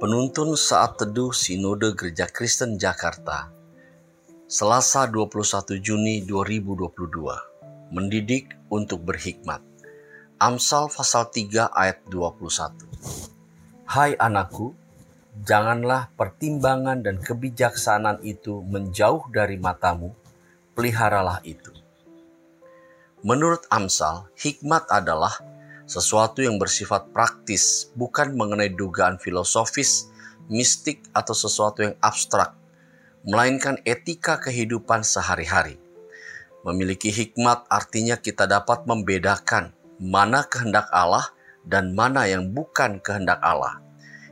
Penuntun Saat Teduh Sinode Gereja Kristen Jakarta Selasa 21 Juni 2022 Mendidik untuk berhikmat. Amsal pasal 3 ayat 21 Hai anakku, janganlah pertimbangan dan kebijaksanaan itu menjauh dari matamu, peliharalah itu. Menurut Amsal, hikmat adalah sesuatu yang bersifat praktis, bukan mengenai dugaan filosofis, mistik, atau sesuatu yang abstrak, melainkan etika kehidupan sehari-hari. Memiliki hikmat artinya kita dapat membedakan mana kehendak Allah dan mana yang bukan kehendak Allah.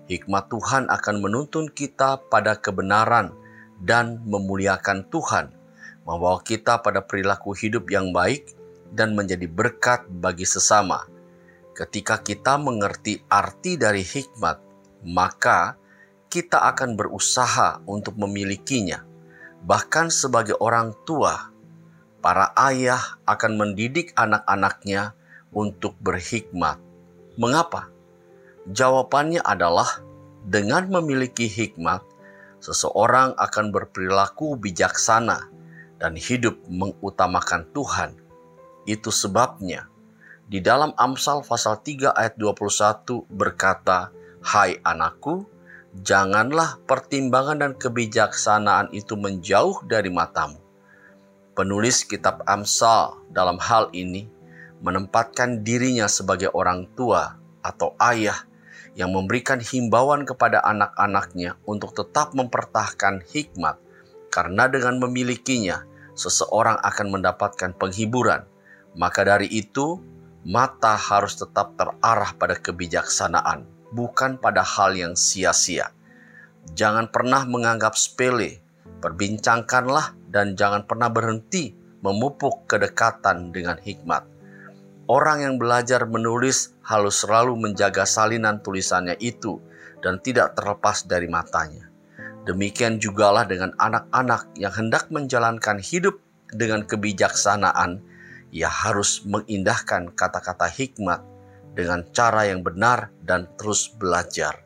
Hikmat Tuhan akan menuntun kita pada kebenaran dan memuliakan Tuhan, membawa kita pada perilaku hidup yang baik dan menjadi berkat bagi sesama Ketika kita mengerti arti dari hikmat, maka kita akan berusaha untuk memilikinya. Bahkan sebagai orang tua, para ayah akan mendidik anak-anaknya untuk berhikmat. Mengapa? Jawabannya adalah dengan memiliki hikmat, seseorang akan berperilaku bijaksana dan hidup mengutamakan Tuhan. Itu sebabnya di dalam Amsal pasal 3 ayat 21 berkata, Hai anakku, janganlah pertimbangan dan kebijaksanaan itu menjauh dari matamu. Penulis kitab Amsal dalam hal ini menempatkan dirinya sebagai orang tua atau ayah yang memberikan himbauan kepada anak-anaknya untuk tetap mempertahankan hikmat, karena dengan memilikinya, seseorang akan mendapatkan penghiburan. Maka dari itu, mata harus tetap terarah pada kebijaksanaan, bukan pada hal yang sia-sia. Jangan pernah menganggap sepele, perbincangkanlah dan jangan pernah berhenti memupuk kedekatan dengan hikmat. Orang yang belajar menulis harus selalu menjaga salinan tulisannya itu dan tidak terlepas dari matanya. Demikian jugalah dengan anak-anak yang hendak menjalankan hidup dengan kebijaksanaan ia harus mengindahkan kata-kata hikmat dengan cara yang benar dan terus belajar.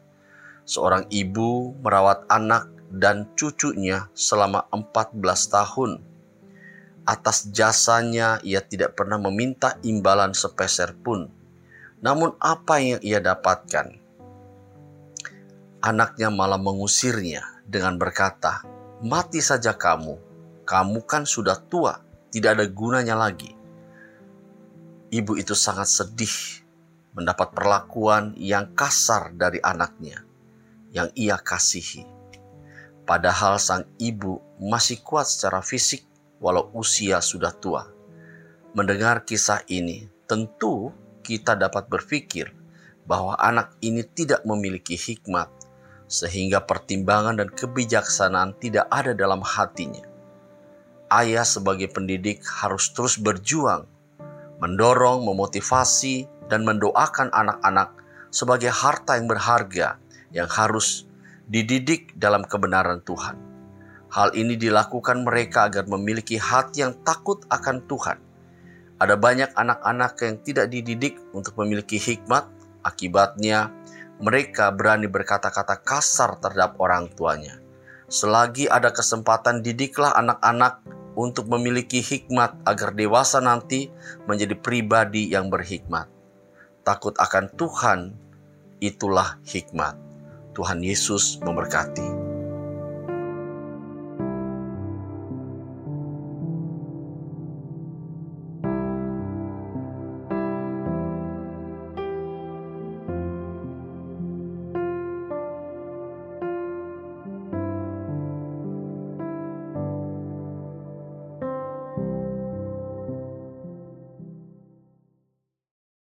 Seorang ibu merawat anak dan cucunya selama 14 tahun. Atas jasanya ia tidak pernah meminta imbalan sepeser pun. Namun apa yang ia dapatkan? Anaknya malah mengusirnya dengan berkata, "Mati saja kamu, kamu kan sudah tua, tidak ada gunanya lagi." Ibu itu sangat sedih mendapat perlakuan yang kasar dari anaknya yang ia kasihi. Padahal sang ibu masih kuat secara fisik walau usia sudah tua. Mendengar kisah ini, tentu kita dapat berpikir bahwa anak ini tidak memiliki hikmat sehingga pertimbangan dan kebijaksanaan tidak ada dalam hatinya. Ayah sebagai pendidik harus terus berjuang mendorong, memotivasi, dan mendoakan anak-anak sebagai harta yang berharga yang harus dididik dalam kebenaran Tuhan. Hal ini dilakukan mereka agar memiliki hati yang takut akan Tuhan. Ada banyak anak-anak yang tidak dididik untuk memiliki hikmat, akibatnya mereka berani berkata-kata kasar terhadap orang tuanya. Selagi ada kesempatan, didiklah anak-anak untuk memiliki hikmat agar dewasa nanti menjadi pribadi yang berhikmat. Takut akan Tuhan, itulah hikmat. Tuhan Yesus memberkati.